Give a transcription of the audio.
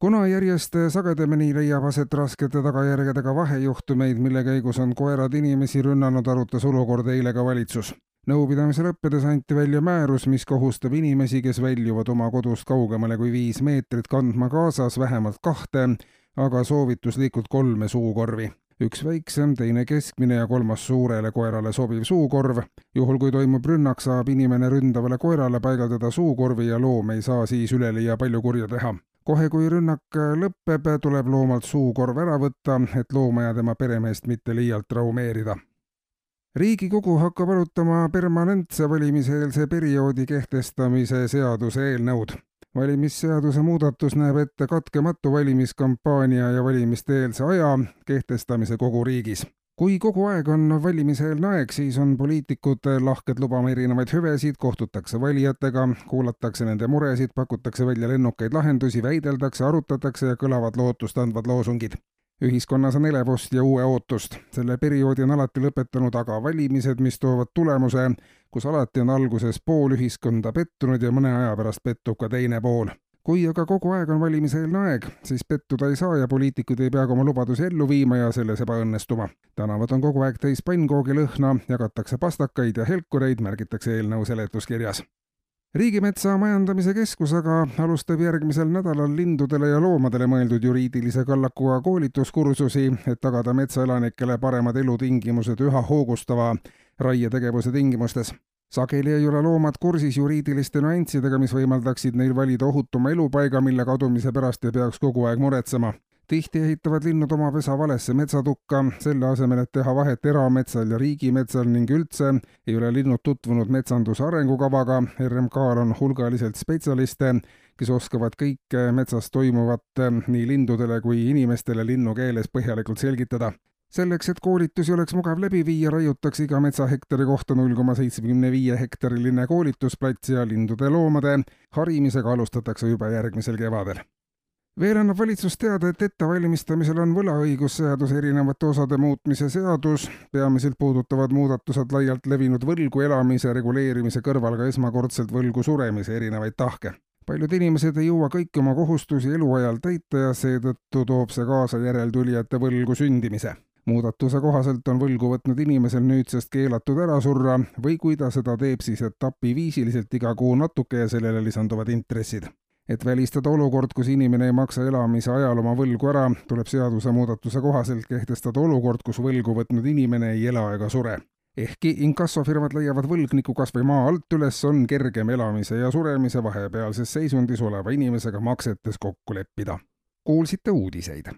Kuna järjest sagedamini leiab aset raskete tagajärgedega vahejuhtumeid, mille käigus on koerad inimesi rünnanud, arutas olukorda eile ka valitsus. nõupidamise lõppedes anti välja määrus, mis kohustab inimesi, kes väljuvad oma kodust kaugemale kui viis meetrit, kandma kaasas vähemalt kahte, aga soovituslikult kolme suukorvi üks väiksem, teine keskmine ja kolmas suurele koerale sobiv suukorv. juhul, kui toimub rünnak, saab inimene ründavale koerale paigaldada suukorvi ja loom ei saa siis üleliia palju kurja teha. Kohe, kui rünnak lõpeb, tuleb loomalt suukorv ära võtta, et looma ja tema peremeest mitte liialt traumeerida riigikogu hakkab arutama permanentse valimiseelse perioodi kehtestamise seaduse eelnõud valimisseaduse muudatus näeb ette katkematu valimiskampaania ja valimiste-eelse aja kehtestamise kogu riigis. Kui kogu aeg on valimiseelne aeg, siis on poliitikud lahked lubama erinevaid hüvesid, kohtutakse valijatega, kuulatakse nende muresid, pakutakse välja lennukaid lahendusi, väideldakse, arutatakse ja kõlavad lootustandvad loosungid ühiskonnas on elevust ja uue ootust. selle perioodi on alati lõpetanud aga valimised, mis toovad tulemuse, kus alati on alguses pool ühiskonda pettunud ja mõne aja pärast pettub ka teine pool. Kui aga kogu aeg on valimiseelne aeg, siis pettuda ei saa ja poliitikud ei pea ka oma lubadusi ellu viima ja selles ebaõnnestuma. tänavad on kogu aeg täis pannkoogi lõhna, jagatakse pastakaid ja helkureid, märgitakse eelnõu seletuskirjas riigimetsa Majandamise Keskus aga alustab järgmisel nädalal lindudele ja loomadele mõeldud juriidilise kallakuga koolituskursusi, et tagada metsaelanikele paremad elutingimused üha hoogustava raietegevuse tingimustes. Sageli ei ole loomad kursis juriidiliste nüanssidega, mis võimaldaksid neil valida ohutuma elupaiga, mille kadumise pärast ei peaks kogu aeg muretsema tihti ehitavad linnud oma pesa valesse metsatukka, selle asemel, et teha vahet erametsal ja riigimetsal ning üldse ei ole linnud tutvunud metsanduse arengukavaga. RMK-l on hulgaliselt spetsialiste, kes oskavad kõike metsas toimuvat nii lindudele kui inimestele linnukeeles põhjalikult selgitada selleks, et koolitusi oleks mugav läbi viia, raiutakse iga metsahektari kohta null koma seitsmekümne viie hektariline koolitusplats ja lindude ja loomade harimisega alustatakse juba järgmisel kevadel veel annab valitsus teada, et ettevalmistamisel on võlaõigusseaduse erinevate osade muutmise seadus. peamiselt puudutavad muudatused laialt levinud võlgu elamise reguleerimise kõrval ka esmakordselt võlgu suremise erinevaid tahke. paljud inimesed ei jõua kõiki oma kohustusi eluajal täita ja seetõttu toob see kaasa järeltulijate võlgu sündimise muudatuse kohaselt on võlgu võtnud inimesel nüüdsest keelatud ära surra või kui ta seda teeb, siis etapiviisiliselt iga kuu natuke ja sellele lisanduvad intressid et välistada olukord, kus inimene ei maksa elamise ajal oma võlgu ära, tuleb seadusemuudatuse kohaselt kehtestada olukord, kus võlgu võtnud inimene ei ela ega sure. ehkki inkassofirmad leiavad võlgniku kas või maa alt üles, on kergem elamise ja suremise vahepealses seisundis oleva inimesega maksetes kokku leppida. kuulsite uudiseid